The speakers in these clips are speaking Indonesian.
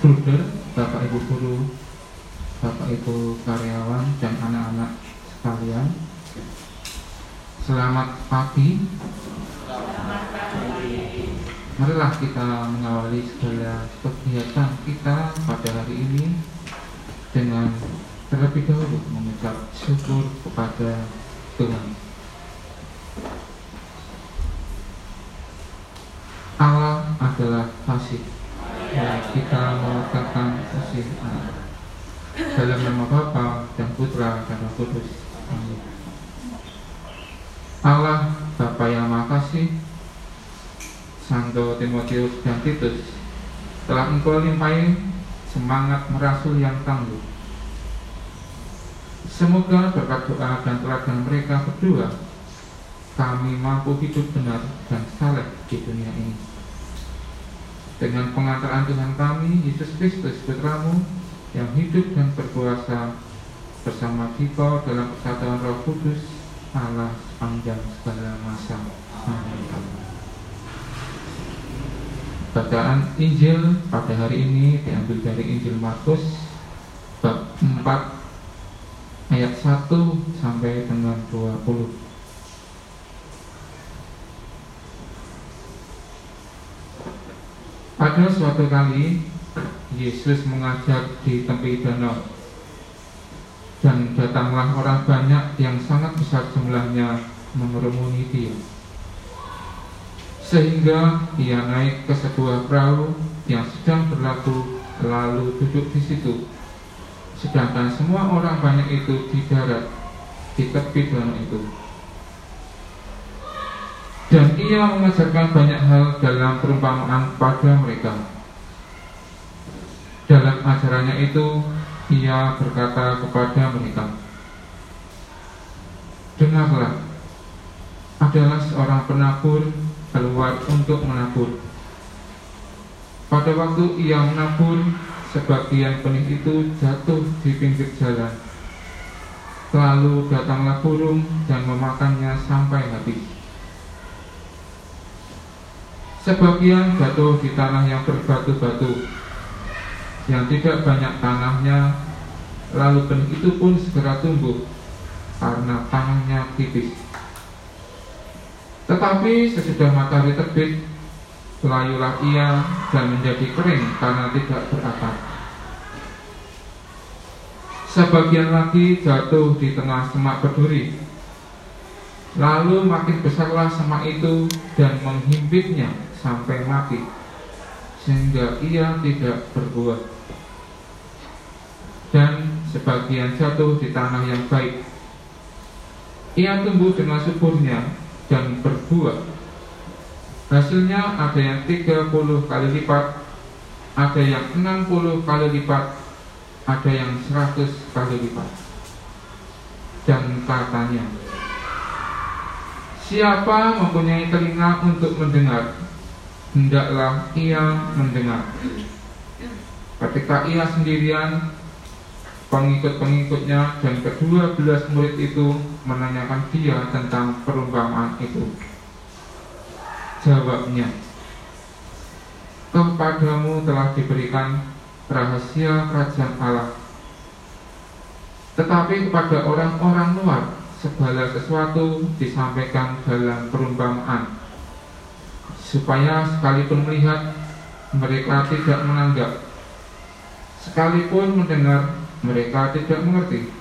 bruder, Bapak Ibu guru, Bapak Ibu karyawan dan anak-anak sekalian. Selamat pagi. Marilah kita mengawali segala kegiatan kita pada hari ini dengan terlebih dahulu mengucap syukur kepada Tuhan. Kasih Allah. Dalam nama Bapa dan Putra dan Roh Kudus. Amin. Allah Bapa yang Maha Santo Timotius dan Titus telah engkau limpahi semangat merasul yang tangguh. Semoga berkat doa dan teladan mereka berdua kami mampu hidup benar dan saleh di dunia ini. Dengan pengantaran Tuhan kami, Yesus Kristus Putramu, yang hidup dan berkuasa bersama kita dalam persatuan roh kudus, Allah sepanjang segala masa. Amin. Bacaan Injil pada hari ini diambil dari Injil Markus bab 4 ayat 1 sampai dengan 20. Pada suatu kali Yesus mengajar di tepi danau. Dan datanglah orang banyak yang sangat besar jumlahnya mengerumuni dia. Sehingga ia naik ke sebuah perahu yang sedang berlaku lalu duduk di situ. Sedangkan semua orang banyak itu di darat di tepi danau itu dan ia mengajarkan banyak hal dalam perumpamaan pada mereka. Dalam ajarannya itu, ia berkata kepada mereka, Dengarlah, adalah seorang penabur keluar untuk menabur. Pada waktu ia menabur, sebagian benih itu jatuh di pinggir jalan. Lalu datanglah burung dan memakannya sampai habis. Sebagian jatuh di tanah yang berbatu-batu Yang tidak banyak tanahnya Lalu benih itu pun segera tumbuh Karena tanahnya tipis. Tetapi sesudah matahari terbit Melayulah ia dan menjadi kering karena tidak berakar. Sebagian lagi jatuh di tengah semak berduri Lalu makin besarlah semak itu dan menghimpitnya sampai mati sehingga ia tidak berbuah dan sebagian jatuh di tanah yang baik. Ia tumbuh dengan suburnya dan berbuah. Hasilnya ada yang 30 kali lipat ada yang 60 kali lipat ada yang 100 kali lipat. Dan katanya Siapa mempunyai telinga untuk mendengar hendaklah ia mendengar. Ketika ia sendirian, pengikut-pengikutnya dan kedua belas murid itu menanyakan dia tentang perumpamaan itu. Jawabnya, kepadamu telah diberikan rahasia kerajaan Allah. Tetapi kepada orang-orang luar, segala sesuatu disampaikan dalam perumpamaan supaya sekalipun melihat mereka tidak menanggap. Sekalipun mendengar mereka tidak mengerti.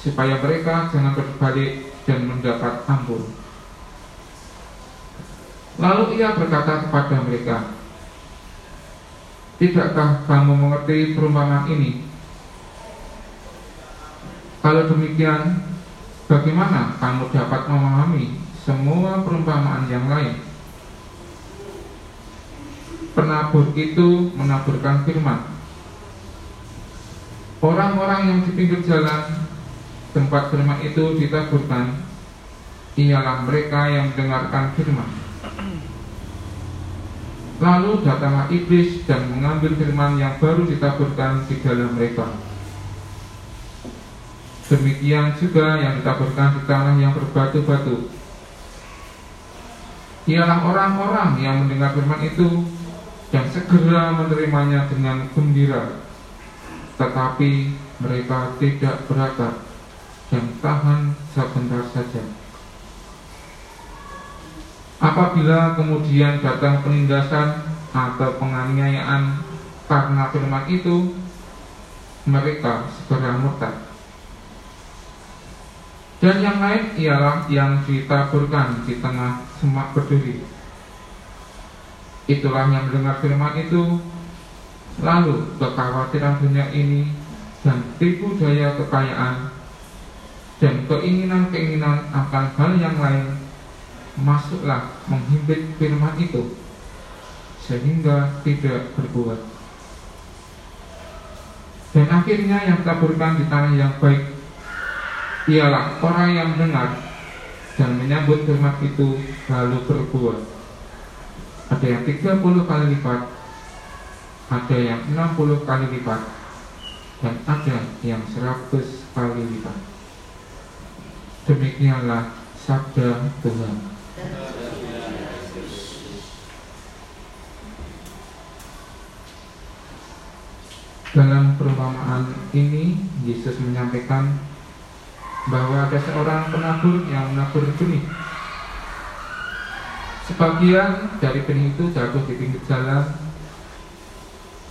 Supaya mereka jangan berbalik dan mendapat ampun. Lalu ia berkata kepada mereka tidakkah kamu mengerti perumpamaan ini? Kalau demikian bagaimana kamu dapat memahami semua perumpamaan yang lain penabur itu menaburkan firman. Orang-orang yang di pinggir jalan tempat firman itu ditaburkan ialah mereka yang mendengarkan firman. Lalu datanglah iblis dan mengambil firman yang baru ditaburkan di dalam mereka. Demikian juga yang ditaburkan di tanah yang berbatu-batu. Ialah orang-orang yang mendengar firman itu dan segera menerimanya dengan gembira. Tetapi mereka tidak berakar dan tahan sebentar saja. Apabila kemudian datang penindasan atau penganiayaan karena firman itu, mereka segera murtad. Dan yang lain ialah yang ditaburkan di tengah semak berduri. Itulah yang mendengar firman itu, lalu kekhawatiran dunia ini dan tipu daya kekayaan dan keinginan-keinginan akan hal yang lain masuklah menghimpit firman itu sehingga tidak berbuat. Dan akhirnya yang taburkan di tanah yang baik ialah orang yang mendengar dan menyambut firman itu lalu berbuat. Ada yang 30 kali lipat, ada yang 60 kali lipat, dan ada yang 100 kali lipat. Demikianlah sabda Tuhan. Dalam perumpamaan ini Yesus menyampaikan bahwa ada seorang penabur yang menabur benih. Sebagian dari benih itu jatuh di pinggir jalan,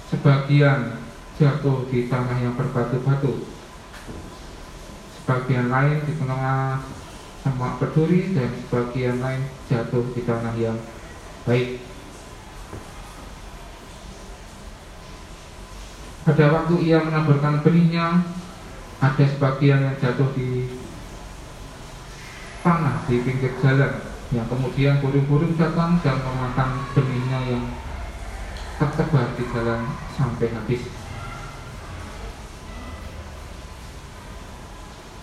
sebagian jatuh di tanah yang berbatu-batu, sebagian lain di tengah semak berduri dan sebagian lain jatuh di tanah yang baik. Pada waktu ia menaburkan benihnya, ada sebagian yang jatuh di tanah di pinggir jalan yang kemudian burung-burung datang dan memakan benihnya yang tersebar di jalan sampai habis.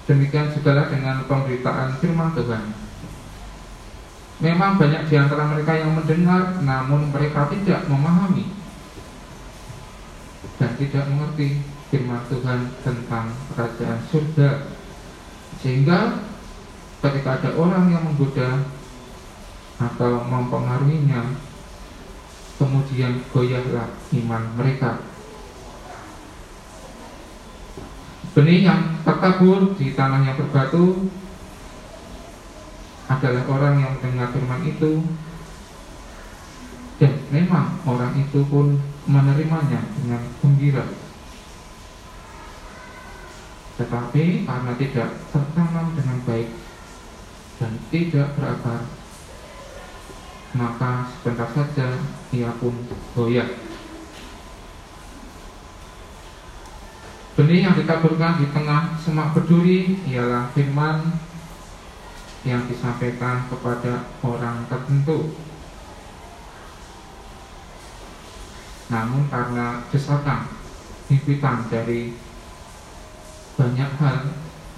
Demikian juga dengan pemberitaan firman Tuhan. Memang banyak di antara mereka yang mendengar, namun mereka tidak memahami dan tidak mengerti firman Tuhan tentang kerajaan surga sehingga ketika ada orang yang menggoda atau mempengaruhinya kemudian goyahlah iman mereka benih yang tertabur di tanah yang berbatu adalah orang yang mendengar firman itu dan memang orang itu pun menerimanya dengan gembira. Tetapi karena tidak tertanam dengan baik dan tidak berakar, maka sebentar saja ia pun goyah. Benih yang ditaburkan di tengah semak berduri ialah firman yang disampaikan kepada orang tertentu Namun karena desakan himpitan dari banyak hal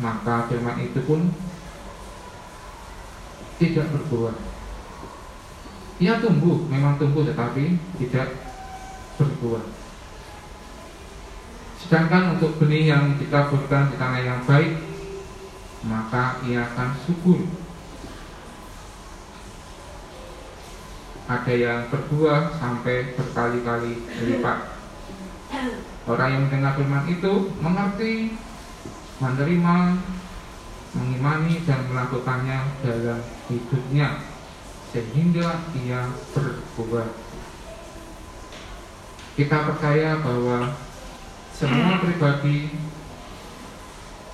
Maka firman itu pun tidak berbuah Ia tumbuh, memang tumbuh tetapi tidak berbuah. Sedangkan untuk benih yang ditaburkan di tanah yang baik Maka ia akan subur. Ada yang berbuah sampai berkali-kali lipat. Orang yang mendengar firman itu mengerti, menerima, mengimani dan melakukannya dalam hidupnya sehingga ia berbuah. Kita percaya bahwa semua pribadi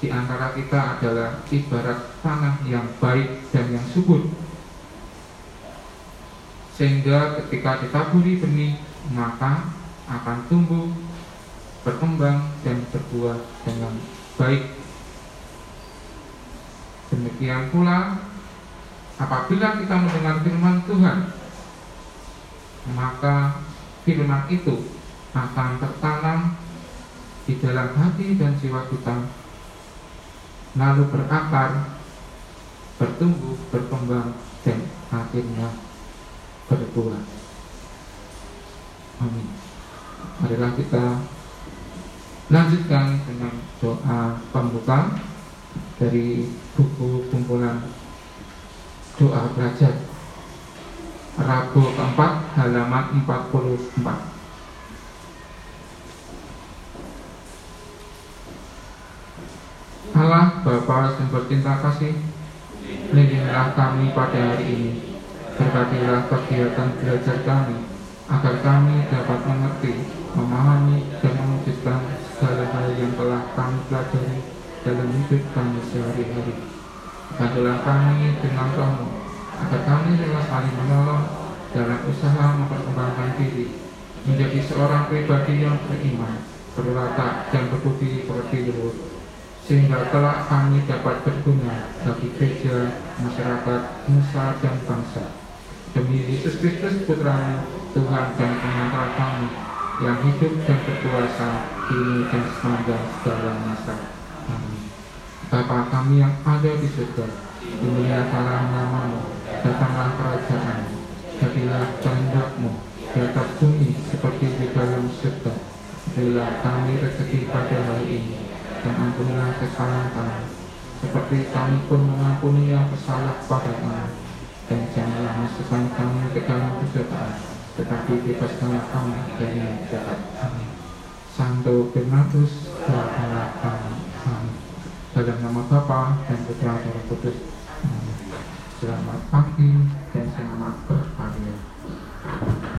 di antara kita adalah ibarat tanah yang baik dan yang subur sehingga ketika ditaburi benih maka akan tumbuh, berkembang dan berbuah dengan baik. Demikian pula apabila kita mendengar firman Tuhan maka firman itu akan tertanam di dalam hati dan jiwa kita lalu berakar, bertumbuh, berkembang dan akhirnya berbuah. Amin. Marilah kita lanjutkan dengan doa pembuka dari buku kumpulan doa belajar Rabu keempat halaman 44 Allah Bapa yang bercinta kasih Lindungilah kami pada hari ini. Berkatilah kegiatan belajar kami Agar kami dapat mengerti Memahami dan mewujudkan segala hal yang telah kami pelajari Dalam hidup kami sehari-hari Bantulah kami dengan rohmu Agar kami rela saling menolong Dalam usaha memperkembangkan diri Menjadi seorang pribadi yang beriman Berwatak dan berbudi seperti luhur sehingga telah kami dapat berguna bagi gereja, masyarakat, nusa, dan bangsa. Demi Yesus Kristus Putra Tuhan dan pengantar kami yang hidup dan berkuasa kini dan sepanjang segala masa. Amin. Bapa kami yang ada di surga, dimuliakanlah namamu, datanglah kerajaan, jadilah kehendakmu di atas bumi seperti di dalam surga. Berilah kami rezeki pada hari ini, dan ampunilah kesalahan kami seperti kami pun mengampuni yang bersalah pada kami dan janganlah masukkan kami ke dalam kejahatan tetapi bebaskanlah kami dari jahat amin. Santo Bernardus doakanlah nama Bapa dan Putra dan Kudus. Amin selamat pagi dan selamat berkah